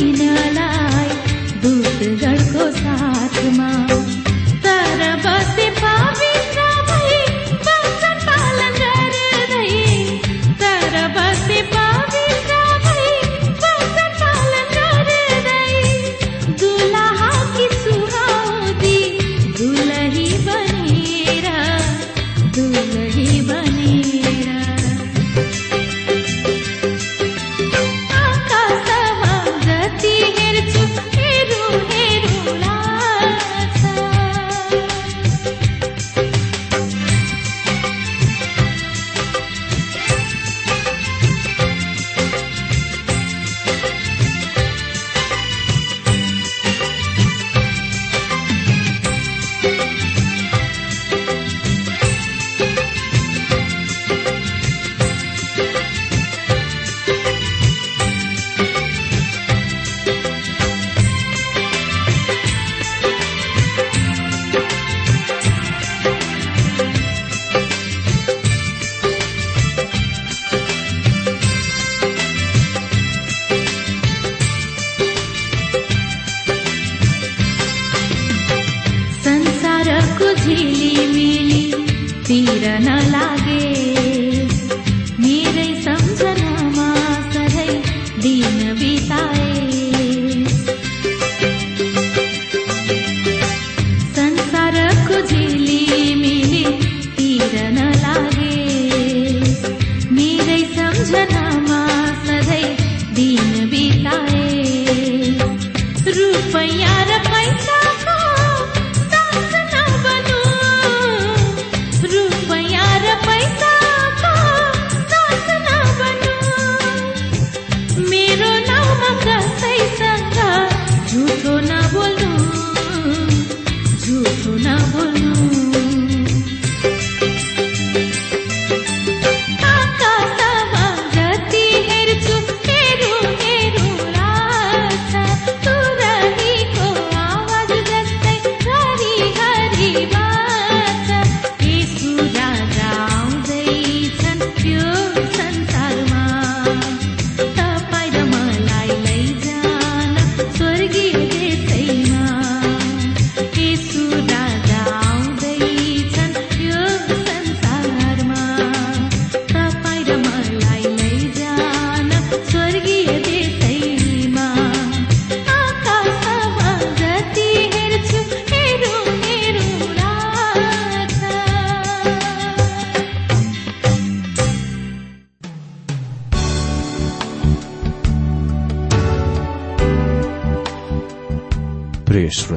मेरै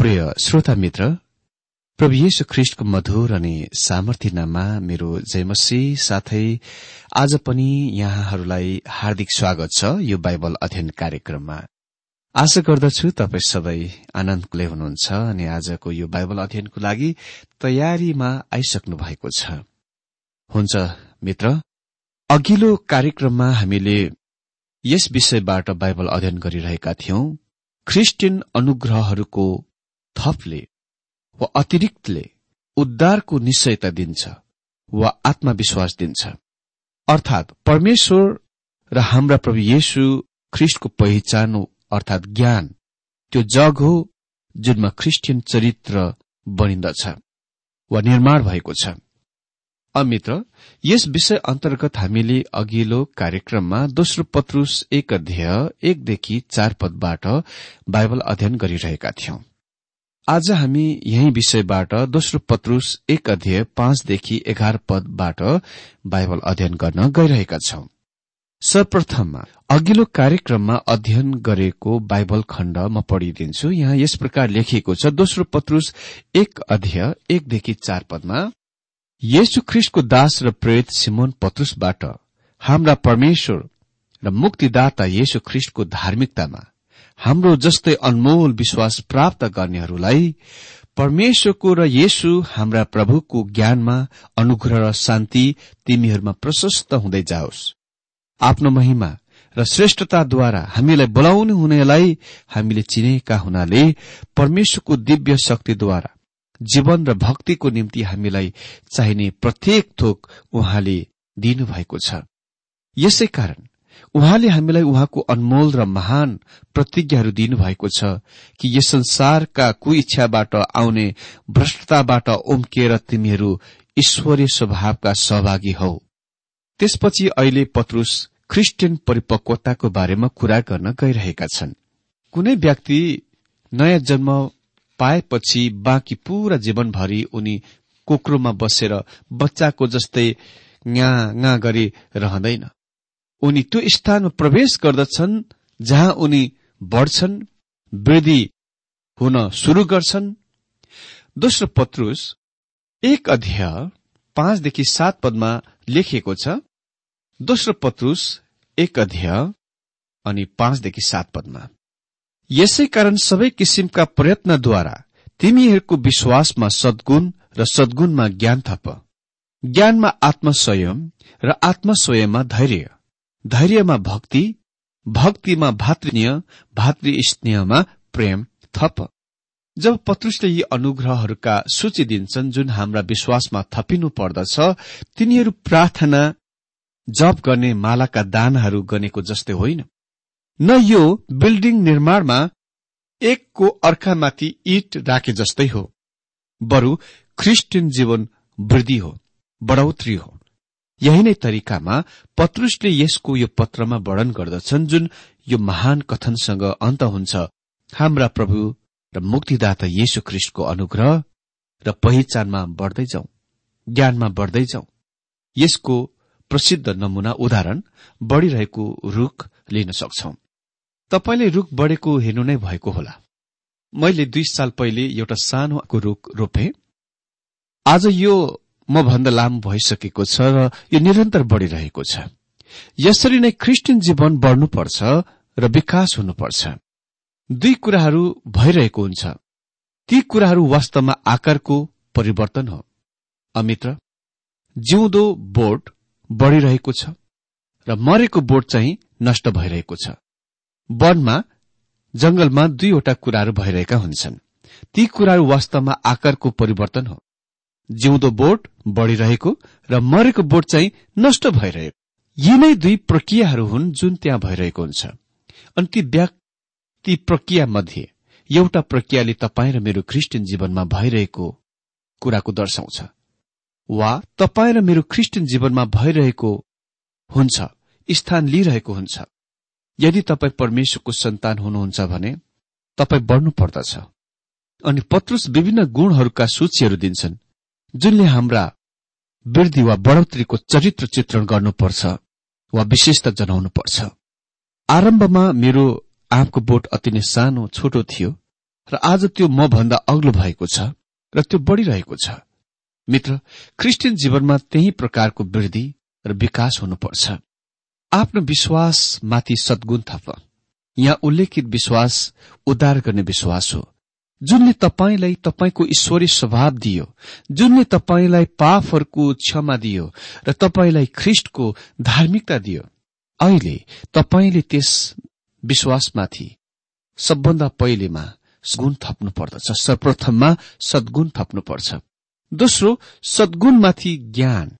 प्रिय श्रोता मित्र प्रभु येशु ख्रिष्टको मधुर अनि सामर्थ्यनामा मेरो जयमसी साथै आज पनि यहाँहरूलाई हार्दिक स्वागत छ यो बाइबल अध्ययन कार्यक्रममा। आशा गर्दछु तपाईँ सबै आनन्दले हुनुहुन्छ अनि आजको यो बाइबल अध्ययनको लागि तयारीमा आइसक्नु भएको छ। हुन्छ मित्र अघिल्लो कार्यक्रममा हामीले यस विषयबाट बाइबल अध्ययन गरिरहेका थियौं। ख्रिस्टियन अनुग्रहहरूको थपले वा अतिरिक्तले उद्धारको निश्चयता दिन्छ वा आत्मविश्वास दिन्छ। अर्थात परमेश्वर र हाम्रा प्रभु येशु ख्रिस्टको पहिचान अर्थात ज्ञान। त्यो जग हो जुनमा ख्रिस्टियन चरित्र बनिन्दछ वा निर्माण भएको छ। अमित्र यस विषय अन्तर्गत हामीले अघिल्लो कार्यक्रममा दोस्रो पत्रुस एक अध्यय एकदेखि चार पदबाट बाइबल अध्ययन गरिरहेका थियौं। आज हामी यही विषयबाट दोस्रो पत्रुस एक अध्यय पाँचदेखि एघार पदबाट बाइबल अध्ययन गर्न गइरहेका छौं। सर्वप्रथममा अघिल्लो कार्यक्रममा अध्ययन गरेको बाइबल खण्ड म पढिदिन्छु। यहाँ यस प्रकार लेखिएको छ दोस्रो पत्रुस एक अध्यय एकदेखि चार पदमा येशु ख्रिस्टको दास र प्रेरित सिमोन पत्रुसबाट हाम्रा परमेश्वर र मुक्तिदाता येशु ख्रिस्टको धार्मिकतामा हाम्रो जस्तै अनमोल विश्वास प्राप्त गर्नेहरूलाई परमेश्वरको र येशु हाम्रा प्रभुको ज्ञानमा अनुग्रह र शान्ति तिमीहरूमा प्रशस्त हुँदै जाओस्। आफ्नो महिमा र श्रेष्ठताद्वारा हामीलाई बोलाउनु हुनेलाई हामीले चिनेका हुनाले परमेश्वरको दिव्य शक्तिद्वारा जीवन र भक्तिको निम्ति हामीलाई चाहिने प्रत्येक थोक उहाँले दिनुभएको छ। यसै कारण उहाँले हामीलाई उहाँको अनमोल र महान प्रतिज्ञाहरू दिनुभएको छ कि यस संसारका कुइच्छाबाट आउने भ्रष्टताबाट उम्किएर तिमीहरू ईश्वरीय स्वभावका सहभागी हौ। त्यसपछि अहिले पत्रुस ख्रिस्टियन परिपक्वताको बारेमा कुरा गर्न गइरहेका छन्। कुनै व्यक्ति नयाँ जन्म पाएपछि बाँकी पूरा जीवनभरि उनी कोक्रोमा बसेर बच्चाको जस्तै गा गरी रहँदैन। उनी त्यो स्थानमा प्रवेश गर्दछन् जहाँ उनी बढ्छन् वृद्धि हुन शुरू गर्छन्। दोस्रो पत्रुस एक अध्याय पाँचदेखि सात पदमा लेखिएको छ। दोस्रो पत्रुस एक अध्याय अनि पाँचदेखि सात पदमा। यसै कारण सबै किसिमका प्रयत्नद्वारा तिमीहरूको विश्वासमा सद्गुण र सद्गुणमा ज्ञान थप। ज्ञानमा आत्मस्वयं र आत्मस्वयंमा धैर्य। धैर्यमा भक्ति भक्तिमा भातृ भातृ स्नेहमा प्रेम थप। जब पत्रुसले यी अनुग्रहहरूका सूची दिन्छन् जुन हाम्रा विश्वासमा थपिनु पर्दछ तिनीहरू प्रार्थना जप गर्ने मालाका दानहरू गनेको जस्तै होइन। न यो बिल्डिङ निर्माणमा एकको अर्कामाथि इट राखे जस्तै हो बरु ख्रिस्टियन जीवन वृद्धि हो बढौत्री हो। यही नै तरिकामा पत्रुसले यसको यो पत्रमा वर्णन गर्दछन् जुन यो महान कथनसँग अन्त हुन्छ। हाम्रा प्रभु र मुक्तिदाता येशु ख्रिष्टको अनुग्रह र पहिचानमा बढ्दै जाउँ ज्ञानमा बढ्दै जाउँ। यसको प्रसिद्ध नमूना उदाहरण बढ़िरहेको रूख लिन सक्छौ। तपाईँले रूख बढेको हेर्नु नै भएको होला। मैले दुई साल पहिले एउटा सानो रूख रोपे। आज यो म भन्दा लामो भइसकेको छ र यो निरन्तर बढ़िरहेको छ। यसरी नै क्रिस्चियन जीवन बढ्नुपर्छ र विकास हुनुपर्छ। दुई कुराहरू भइरहेको हुन्छ। ती कुराहरू वास्तवमा आकारको परिवर्तन हो। अमित्र जिउँदो बोट बढ़िरहेको छ र मरेको बोट चाहिँ नष्ट भइरहेको छ। वनमा जंगलमा दुईवटा कुराहरू भइरहेका हुन्छन्। ती कुराहरू वास्तवमा आकारको परिवर्तन हो। जिउँदो बोट बढ़िरहेको र मरेको बोट चाहिँ नष्ट भइरहेको। यी नै दुई प्रक्रियाहरू हुन् जुन त्यहाँ भइरहेको हुन्छ। अनि ती व्यक्ति प्रक्रिया मध्ये एउटा प्रक्रियाले तपाईँ र मेरो क्रिस्चियन जीवनमा भइरहेको कुराको दर्शाउँछ। वा तपाईँ र मेरो क्रिस्चियन जीवनमा भइरहेको हुन्छ स्थान लिइरहेको हुन्छ। यदि तपाईँ परमेश्वरको सन्तान हुनुहुन्छ भने तपाईँ बढ्नु पर्दछ अनि पत्रुस विभिन्न गुणहरूका सूचीहरू दिन्छन्। जुनले हाम्रा वृद्धि वा बढोत्तरीको चरित्र चित्रण गर्नुपर्छ वा विशेषता जनाउनुपर्छ। आरम्भमा मेरो आँपको बोट अति नै सानो छोटो थियो र आज त्यो म भन्दा अग्लो भएको छ र त्यो बढ़िरहेको छ। मित्र क्रिस्चियन जीवनमा त्यही प्रकारको वृद्धि र विकास हुनुपर्छ। आफ्नो विश्वासमाथि सद्गुण थप। यहाँ उल्लेखित विश्वास उद्धार गर्ने विश्वास हो। जुनले तपाईँलाई तपाईँको ईश्वरीय स्वभाव दियो जुनले तपाईँलाई पापहरूको क्षमा दियो र तपाईँलाई ख्रिष्टको धार्मिकता दियो अहिले तपाईँले त्यस विश्वासमाथि सबभन्दा पहिलेमा गुण थप्नु पर्दछ सर्वप्रथममा सद्गुण थप्नुपर्छ। दोस्रो सद्गुणमाथि ज्ञान।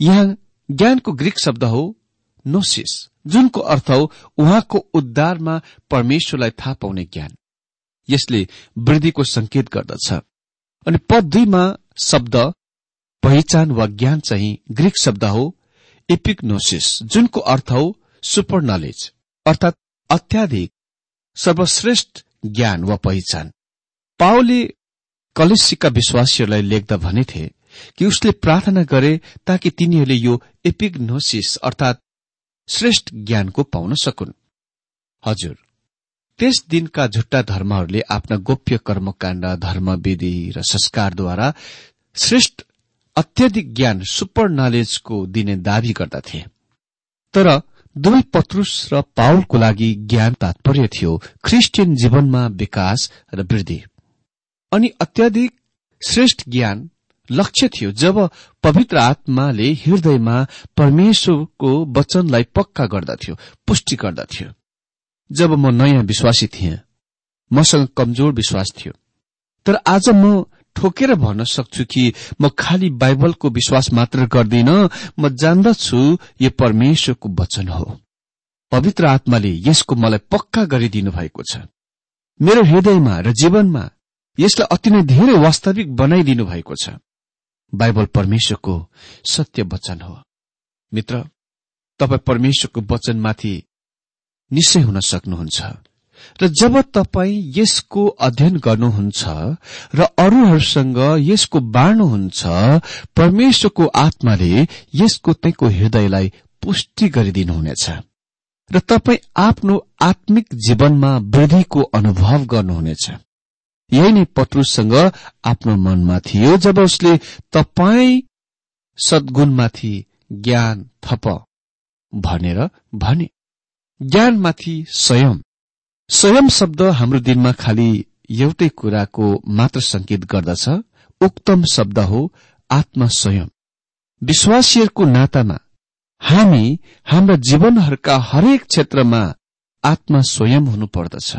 यहाँ ज्ञानको ग्रीक शब्द हो नोसिस। जुनको अर्थ हो उहाँको उद्धारमा परमेश्वरलाई थाहा पाउने ज्ञान। यसले वृद्धिको संकेत गर्दछ। अनि पद दुईमा शब्द पहिचान वा ज्ञान चाहिँ ग्रीक शब्द हो एपिक्नोसिस जुनको अर्थ हो सुपर नलेज अर्थात अत्याधिक सर्वश्रेष्ठ ज्ञान वा पहिचान। पाओले कलेसिका विश्वासीहरूलाई लेख्दा भनेथे कि उसले प्रार्थना गरे ताकि तिनीहरूले यो एपिग्नोसिस अर्थात श्रेष्ठ ज्ञानको पाउन सकुन्। हजुर। त्यस दिनका झुट्टा धर्महरूले आफ्ना गोप्य कर्मकाण्ड धर्मविधि र संस्कारद्वारा श्रेष्ठ अत्यधिक ज्ञान सुपर नलेजको दिने दावी गर्दथे। तर दुवै पत्रुस र पावलको लागि ज्ञान तात्पर्य थियो क्रिस्चियन जीवनमा विकास र वृद्धि। अनि अत्याधिक श्रेष्ठ ज्ञान लक्ष्य थियो जब पवित्र आत्माले हृदयमा परमेश्वरको वचनलाई पक्का गर्दथ्यो पुष्टि गर्दथ्यो। जब म नयाँ विश्वासी थिएँ मसँग कमजोर विश्वास थियो। तर आज म ठोकेर भन्न सक्छु कि म खालि बाइबलको विश्वास मात्र गर्दिन म जान्दछु यो परमेश्वरको वचन हो। पवित्र आत्माले यसको मलाई पक्का गरिदिनु भएको छ। मेरो हृदयमा र जीवनमा यसलाई अति नै धेरै वास्तविक बनाइदिनु भएको छ। बाइबल परमेश्वरको सत्य वचन हो। मित्र तपाईँ परमेश्वरको वचनमाथि निश्चय हुन सक्नुहुन्छ। र जब तपाईँ यसको अध्ययन गर्नुहुन्छ र अरूहरूसँग यसको बाँड्नुहुन्छ परमेश्वरको आत्माले यसको तैको हृदयलाई पुष्टि गरिदिनुहुनेछ। र तपाईँ आफ्नो आत्मिक जीवनमा वृद्धिको अनुभव गर्नुहुनेछ। यही नै पत्रुसँग आफ्नो मनमा थियो जब उसले तपाईँ सद्गुणमाथि ज्ञान थप भनेर भने। ज्ञानमाथि स्वयं। स्वयं शब्द हाम्रो दिनमा खालि एउटै कुराको मात्र संकेत गर्दछ उक्तम शब्द हो आत्मा स्वयं। विश्वासीहरूको नातामा हामी हाम्रा जीवनहरूका हरेक क्षेत्रमा आत्मा स्वयं हुनुपर्दछ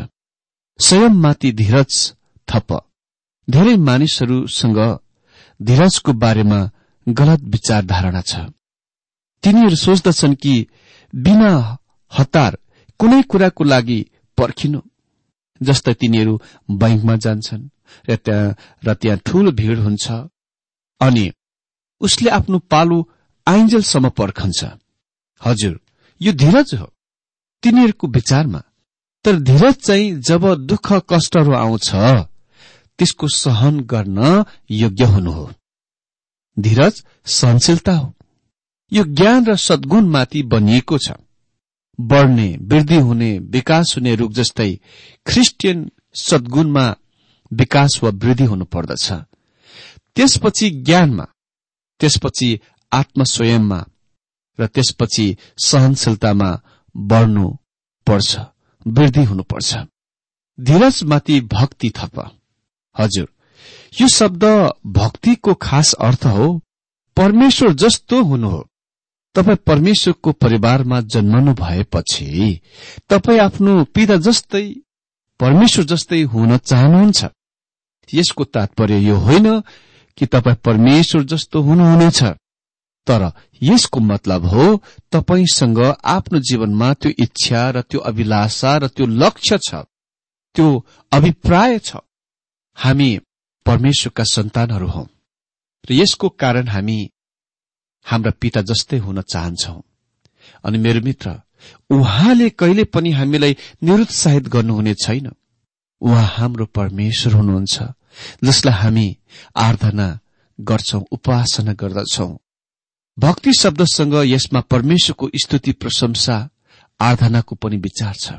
स्वयंमाथि धीरज थप। धेरै मानिसहरूसँग धीरजको बारेमा गलत विचार धारणा छ। तिनीहरू सोच्दछन् कि बिना हतार कुनै कुराको लागि पर्खिनु। जस्तै तिनीहरू बैंकमा जान्छन् र त्यहाँ र त्यहाँ ठूलो भीड़ हुन्छ। अनि उसले आफ्नो पालो आइन्जेलसम्म पर्खन्छ। हजुर यो धीरज हो। तिनीहरूको विचारमा। तर धीरज चाहिँ जब दुःख कष्टहरू आउँछ त्यसको सहन गर्न योग्य हुनु हो। धीरज सहनशीलता हो। यो ज्ञान र सद्गुणमाथि बनिएको छ। बढ्ने वृद्धि हुने विकास हुने रूख जस्तै ख्रिस्टियन सद्गुणमा विकास वा वृद्धि हुनुपर्दछ त्यसपछि ज्ञानमा त्यसपछि आत्मस्वयंमा र त्यसपछि सहनशीलतामा बढ्नु पर्छ वृद्धि हुनुपर्छ धीरजमाथि भक्ति थप। हजुर यो शब्द भक्तिको खास अर्थ हो। परमेश्वर जस्तो हुनु हो। तपाईँ परमेश्वरको परिवारमा जन्मनु भएपछि तपाईँ आफ्नो पिता जस्तै परमेश्वर जस्तै हुन चाहनुहुन्छ। यसको तात्पर्य यो होइन कि तपाईँ परमेश्वर जस्तो हुनुहुनेछ। तर यसको मतलब हो तपाईँसँग आफ्नो जीवनमा त्यो इच्छा र त्यो अभिलाषा र त्यो लक्ष्य छ। त्यो अभिप्राय छ। हामी परमेश्वरका सन्तानहरू हौ। र यसको कारण हामी हाम्रा पिता जस्तै हुन चाहन्छौ। अनि मेरो मित्र उहाँले कहिले पनि हामीलाई निरुत्साहित गर्नुहुने छैन। उहाँ हाम्रो परमेश्वर हुनुहुन्छ जसलाई हामी आराधना गर्छौ उपासना गर्दछौ। भक्ति शब्दसँग यसमा परमेश्वरको स्तुति प्रशंसा आराधनाको पनि विचार छ।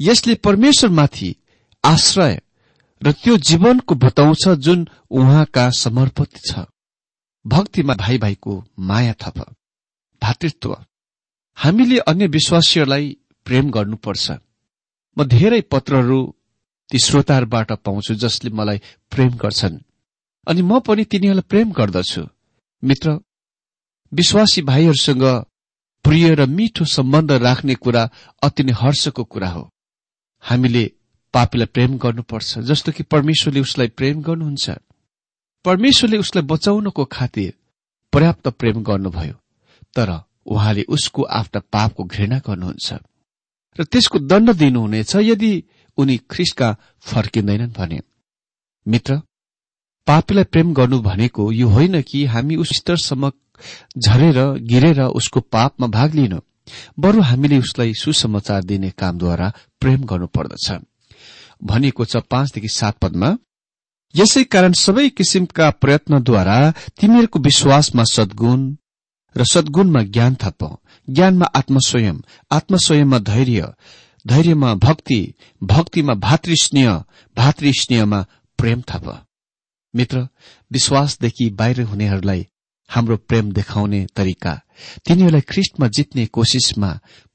यसले परमेश्वरमाथि आश्रय र त्यो जीवनको बताउँछ जुन उहाँका समर्पित छ। भक्तिमा भाइ भाइको माया थप भातृत्व। हामीले अन्य विश्वासीहरूलाई प्रेम गर्नुपर्छ। म धेरै पत्रहरू ती श्रोताहरूबाट पाउँछु जसले मलाई प्रेम गर्छन्। अनि म पनि तिनीहरूलाई प्रेम गर्दछु। मित्र विश्वासी भाइहरूसँग प्रिय र मिठो सम्बन्ध राख्ने कुरा अति नै हर्षको कुरा हो। हामीले पापीलाई प्रेम गर्नुपर्छ जस्तो कि परमेश्वरले उसलाई प्रेम गर्नुहुन्छ। परमेश्वरले उसलाई बचाउनको खातिर पर्याप्त प्रेम गर्नुभयो तर उहाँले उसको आफ्ना पापको घृणा गर्नुहुन्छ र त्यसको दण्ड दिनुहुनेछ यदि उनी ख्रिस्टका फर्किँदैनन् भने। मित्र पापीलाई प्रेम गर्नु भनेको यो होइन कि हामी उस स्तरसम्म झरेर गिरेर उसको पापमा भाग लिन बरु हामीले उसलाई सुसमाचार दिने कामद्वारा प्रेम गर्नुपर्दछ। भनिएको छ पाँचदेखि सात पदमा यसै कारण सबै किसिमका प्रयत्नद्वारा तिमीहरूको विश्वासमा सद्गुण र सद्गुणमा ज्ञान थप ज्ञानमा आत्मस्वयं आत्मस्वयंमा धैर्य धैर्यमा भक्ति भक्तिमा भातृस्नेह भातृस्नेहमा प्रेम थप मित्र विश्वासदेखि बाहिर हुनेहरूलाई हाम्रो प्रेम देखाउने तरिका तिनीहरूलाई ख्रिस्टमा जित्ने कोसिसमा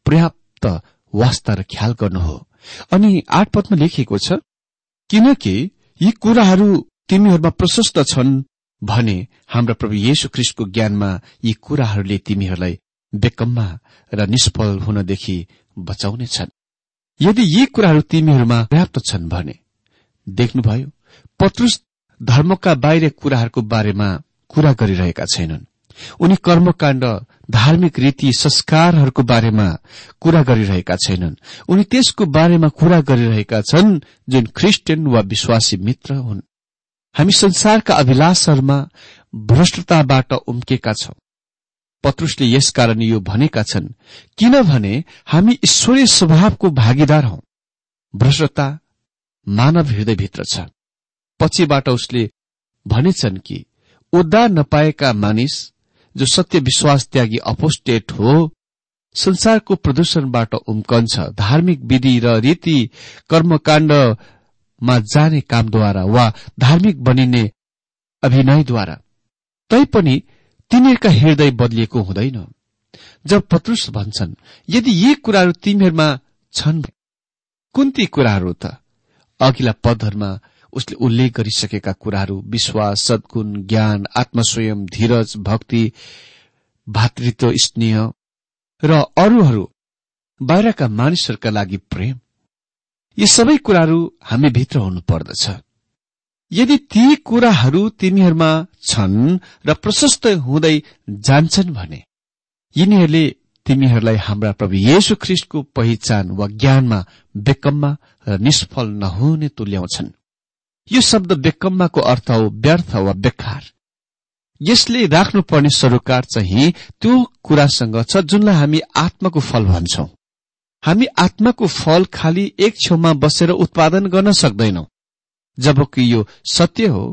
पर्याप्त वास्ता र ख्याल गर्नु हो। अनि आठ पदमा लेखिएको छ किनकि यी कुराहरू तिमीहरूमा प्रशस्त छन् भने हाम्रा प्रभु येशु ख्रिस्टको ज्ञानमा यी कुराहरूले तिमीहरूलाई बेकम्मा र निष्फल हुनदेखि बचाउनेछन् यदि यी कुराहरू तिमीहरूमा पर्याप्त छन् भने देख्नुभयो पत्रुस धर्मका बाहिर कुराहरूको बारेमा कुरा गरिरहेका छैनन्। उनी कर्मकाण्ड धार्मिक रीति संस्कारहरूको बारेमा कुरा गरिरहेका छैनन्। उनी त्यसको बारेमा कुरा गरिरहेका छन् जुन ख्रिस्टियन वा विश्वासी मित्र हुन्। हामी संसारका अभिलाषहरूमा भ्रष्टताबाट उम्केका छौं। पत्रुसले यसकारण यो भनेका छन् किनभने हामी ईश्वरीय स्वभावको भागीदार हौ। भ्रष्टता मानव हृदयभित्र छ। पछिबाट उसले भनेछन् कि उद्धार नपाएका मानिस जो सत्य विश्वास त्यागी अपोस्टेट हो संसारको प्रदूषणबाट उम्कन्छ। धार्मिक विधि र रीति कर्मकाण्डमा जाने कामद्वारा वा धार्मिक बनिने अभिनयद्वारा। तैपनि तिनीहरूका हृदय बदलिएको हुँदैन। जब पत्रुस भन्छन् यदि यी कुराहरू तिमीहरूमा छन् कुन ती कुराहरू त? अघिल्ला पदहरूमा उसले उल्लेख गरिसकेका कुराहरू विश्वास सद्गुण ज्ञान आत्मस्वयं धीरज भक्ति भातृत्व स्नेह र अरूहरू बाहिरका मानिसहरूका लागि प्रेम। यी सबै कुराहरू हामी भित्र हुनुपर्दछ यदि ती कुराहरू तिमीहरूमा छन् र प्रशस्त हुँदै जान्छन् भने यिनीहरूले तिमीहरूलाई हाम्रा प्रभु येशु ख्रिस्टको पहिचान वा ज्ञानमा बेकममा र निष्फल नहुने तुल्याउँछन्। यो शब्द बेकम्माको अर्थ हो व्यर्थ वा बेकार। यसले राख्नुपर्ने सरोकार चाहिँ त्यो कुरासँग छ जुनलाई हामी आत्माको फल भन्छौं। हामी आत्माको फल खालि एक छेउमा बसेर उत्पादन गर्न सक्दैनौ। जबकि यो सत्य हो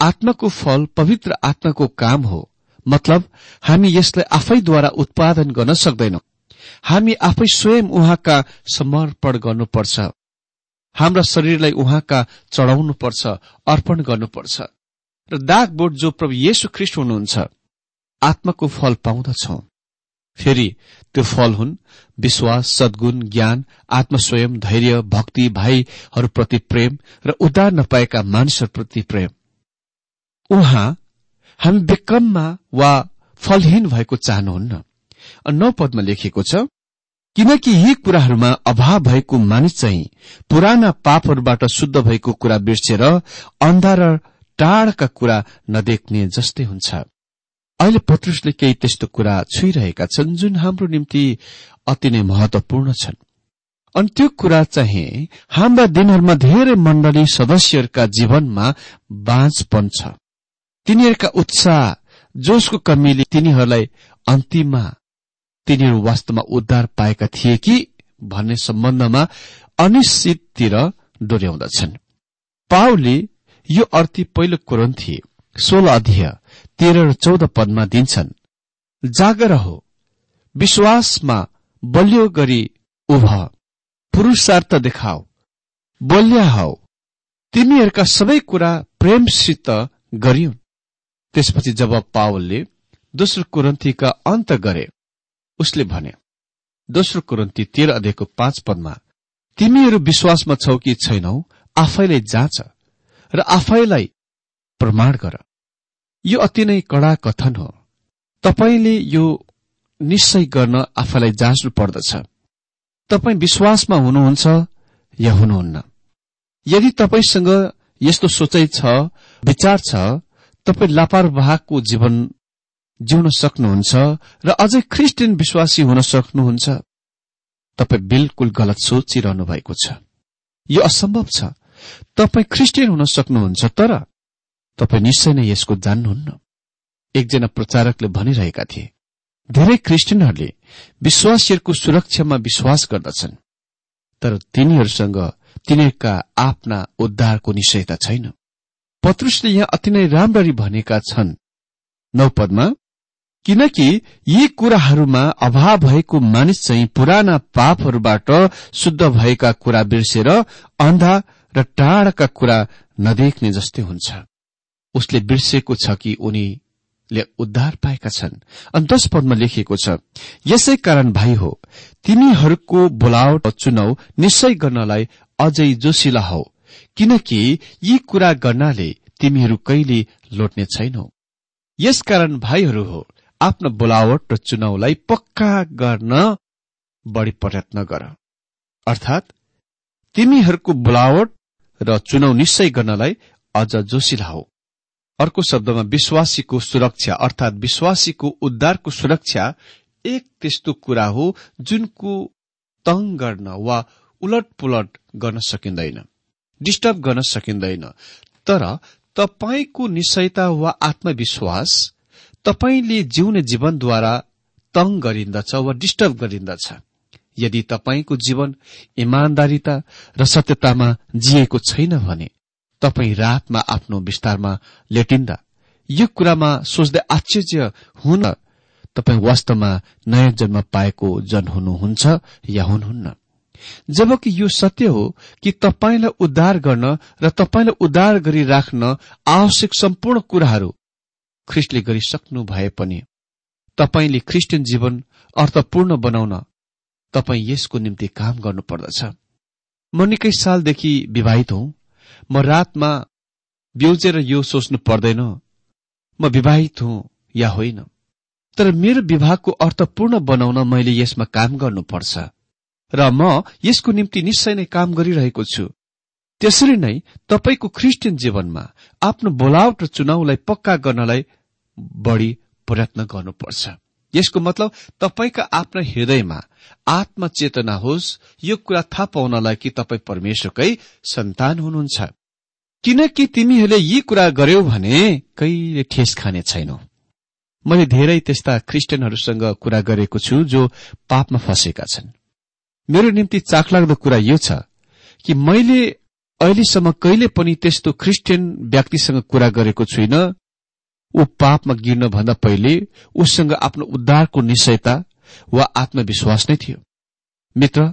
आत्माको फल पवित्र आत्माको काम हो मतलब हामी यसलाई आफैद्वारा उत्पादन गर्न सक्दैनौ। हामी आफै स्वयं उहाँका समर्पण गर्नुपर्छ। हाम्रा शरीरलाई उहाँका चढाउनुपर्छ अर्पण गर्नुपर्छ। र दाग बोट जो प्रभु येशु ख्रिस्ट हुनुहुन्छ आत्माको फल पाउँदछौ। फेरि त्यो फल हुन् विश्वास सद्गुण ज्ञान आत्मस्वयं धैर्य भक्ति भाइहरूप्रति प्रेम र उद्धार नपाएका मानिसहरूप्रति प्रेम। उहाँ हामी बेकममा वा फलहीन भएको चाहनुहुन्न। नौ पदमा लेखिएको छ किनकि यी कुराहरूमा अभाव भएको मानिस चाहिँ पुराना पापहरूबाट शुद्ध भएको कुरा बिर्सेर अन्धा र टाढका कुरा नदेख्ने जस्तै हुन्छ। अहिले पत्रुसले केही त्यस्तो कुरा छुइरहेका छन् जुन हाम्रो निम्ति अति नै महत्वपूर्ण छन्। अनि त्यो कुरा चाहिँ हाम्रा दिनहरूमा धेरै मण्डली सदस्यहरूका जीवनमा बाँचपन छ। तिनीहरूका उत्साह जोसको कमीले तिनीहरूलाई अन्तिममा तिनीहरू वास्तवमा उद्धार पाएका थिए कि भन्ने सम्बन्धमा अनिश्चिततिर डोर्याउँदछन्। पाउले यो अर्थी पहिलो कुरन्थी सोह्र अध्यय तेह्र र चौध पदमा दिन्छन् जागर हो विश्वासमा बलियो गरी उभ पुरुषार्थ देखाओ बलिया हौ तिमीहरूका सबै कुरा प्रेमसित गरिउन् त्यसपछि जब पावलले दोस्रो कुरन्थीका अन्त गरे उसले भने दोस्रो कुरन्ती तेह्र अध्ययको पाँच पदमा तिमीहरू विश्वासमा छौ कि छैनौ आफैलाई जाँच र आफैलाई प्रमाण गर। यो अति नै कडा कथन हो। तपाईँले यो निश्चय गर्न आफैलाई जाँच्नु पर्दछ। तपाईँ विश्वासमा हुनुहुन्छ या हुनुहुन्न? यदि तपाईँसँग यस्तो सोचाइ छ विचार छ तपाईँ लापरवाहको जीवन जिउन सक्नुहुन्छ र अझै ख्रिस्टियन विश्वासी हुन सक्नुहुन्छ तपाईँ बिल्कुल गलत सोचिरहनु भएको छ। यो असम्भव छ। तपाईँ ख्रिस्टियन हुन सक्नुहुन्छ तर तपाईँ निश्चय नै यसको जान्नुहुन्न। एकजना प्रचारकले भनिरहेका थिए धेरै ख्रिस्टियनहरूले विश्वासीहरूको सुरक्षामा विश्वास गर्दछन् तर तिनीहरूसँग तिनीहरूका आफ्ना उद्धारको निश्चयता छैन। पत्रुसले यहाँ अति नै राम्ररी भनेका छन्। नौपदमा किनकि यी कुराहरूमा अभाव भएको मानिस चाहिँ पुराना पापहरूबाट शुद्ध भएका कुरा बिर्सेर अन्धा र टाढाका कुरा नदेख्ने जस्तै हुन्छ। उसले बिर्सेको छ कि उनीले उद्धार पाएका छन्? अनि दश पदमा लेखिएको छ यसै कारण भाइ हो तिमीहरूको बोलावट चुनाव निश्चय गर्नलाई अझै जोसिला हौ किनकि यी कुरा गर्नाले तिमीहरू कहिले लोट्ने छैनौ। यसकारण भाइहरू हो आफ्नो बोलावट र चुनावलाई पक्का गर्न बढ़ी प्रयत्न गर। अर्थात तिमीहरूको बोलावट र चुनाव निश्चय गर्नलाई अझ जोसिला हो अर्को शब्दमा विश्वासीको सुरक्षा अर्थात विश्वासीको उद्धारको सुरक्षा एक त्यस्तो कुरा हो जुनको तङ गर्न वा उलट पुलट गर्न सकिँदैन डिस्टर्ब गर्न सकिँदैन। तर तपाईँको निश्चयता वा आत्मविश्वास तपाईँले जिउने जीवनद्वारा तङ गरिन्दछ वा डिस्टर्ब गरिन्दछ। यदि तपाईँको जीवन इमान्दारिता र सत्यतामा जिएको छैन भने तपाईँ रातमा आफ्नो विस्तारमा लेटिन्दा यो कुरामा सोच्दै आश्चर्य हुन तपाईँ वास्तवमा नयाँ जन्म पाएको जन हुनुहुन्छ या हुनुहुन्न। जबकि यो सत्य हो कि तपाईँलाई उद्धार गर्न र तपाईँलाई उद्धार गरिराख्न आवश्यक सम्पूर्ण कुराहरू ख्रिस्टले गरिसक्नु भए पनि तपाईँले ख्रिस्टियन जीवन अर्थपूर्ण बनाउन तपाईँ यसको निम्ति काम गर्नुपर्दछ। म निकै सालदेखि विवाहित हुँ। म रातमा ब्युजेर यो सोच्नु पर्दैन म विवाहित हुँ या होइन। तर मेरो विवाहको अर्थपूर्ण बनाउन मैले यसमा काम गर्नुपर्छ र म यसको निम्ति निश्चय नै काम गरिरहेको छु। त्यसरी नै तपाईँको ख्रिस्टियन जीवनमा आफ्नो बोलावट र चुनावलाई पक्का गर्नलाई बढ़ी प्रयत्न गर्नुपर्छ। यसको मतलब तपाईँका आफ्ना हृदयमा आत्मचेतना होस् यो कुरा थाहा पाउनलाई कि तपाईँ परमेश्वरकै सन्तान हुनुहुन्छ। किनकि तिमीहरूले यी कुरा गर्यौ भने कहिले ठेस खाने छैनौ। मैले धेरै त्यस्ता क्रिस्चियनहरूसँग कुरा गरेको छु जो पापमा फँसेका छन्। मेरो निम्ति चाखलाग्दो कुरा यो छ कि मैले अहिलेसम्म कहिले पनि त्यस्तो क्रिस्चियन व्यक्तिसँग कुरा गरेको छुइनँ ऊ पापमा गिर्नभन्दा पहिले उसँग आफ्नो उद्धारको निश्चयता वा आत्मविश्वास नै थियो। मित्र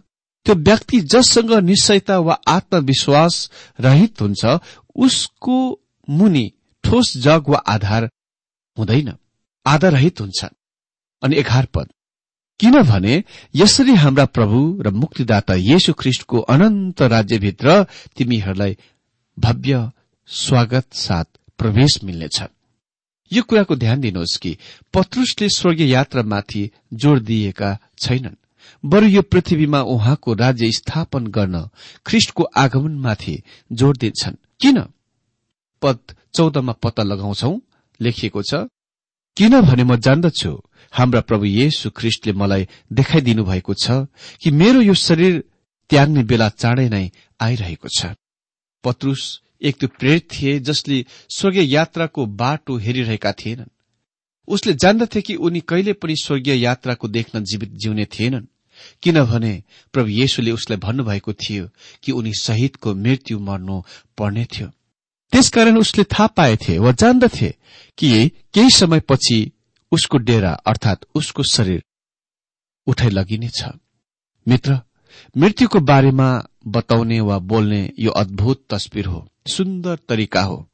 त्यो व्यक्ति जससँग निश्चयता वा आत्मविश्वास रहित हुन्छ उसको मुनि ठोस जग वा आधार हुँदैन। आधाररहित हुन्छ। अनि एघार पद। किनभने यसरी हाम्रा प्रभु र मुक्तिदाता येशु ख्रिष्टको अनन्त राज्यभित्र तिमीहरूलाई भव्य स्वागत साथ प्रवेश मिल्नेछ। यो कुराको ध्यान दिनुहोस् कि पत्रुसले स्वर्गीय यात्रामाथि जोड़ दिएका छैनन्। बरु यो पृथ्वीमा उहाँको राज्य स्थापन गर्न ख्रिष्टको आगमनमाथि जोड़ दिन्छन्। किन? पद चौधमा पत्ता लगाउँछौ। लेखिएको छ किनभने म जान्दछु? हाम्रा प्रभु येशु ख्रिष्टले मलाई देखाइदिनु भएको छ कि मेरो यो शरीर त्याग्ने बेला चाँडै नै आइरहेको छ। पत्रुस एक त्यो प्रेरित थिए जसले स्वर्गीय यात्राको बाटो हेरिरहेका थिएनन्। उसले जान्दथे कि उनी कहिले पनि स्वर्गीय यात्राको देख्न जीवित जिउने थिएनन् किनभने प्रभु येशुले उसलाई भन्नुभएको थियो कि उनी शहीदको मृत्यु मर्नु पर्ने थियो। त्यसकारण उसले थाहा पाएथे वा जान्दथे कि केही समयपछि उसको डेरा अर्थात उसको शरीर उठाइ लगिनेछ। मित्र मृत्युको बारेमा बताउने वा बोल्ने यो अद्भुत तस्विर हो। सुन्दर तरिका हो।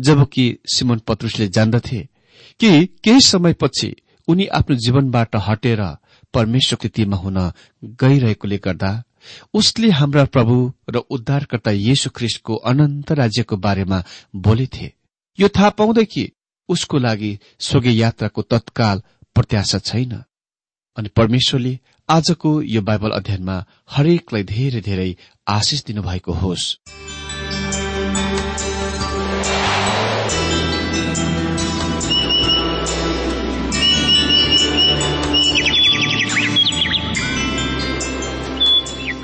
जबकि सिमन पत्रुसले जान्दथे कि केही समयपछि उनी आफ्नो जीवनबाट हटेर परमेश्वर स्थितिमा हुन गइरहेकोले गर्दा उसले हाम्रा प्रभु र उद्धारकर्ता येशु ख्रिस्टको अनन्त राज्यको बारेमा बोलेथे। यो थाहा पाउँदै कि उसको लागि स्वर्गीय यात्राको तत्काल प्रत्याशा छैन। अनि परमेश्वरले आजको यो बाइबल अध्ययनमा हरेकलाई धेरै धेरै आशिष दिनुभएको होस्।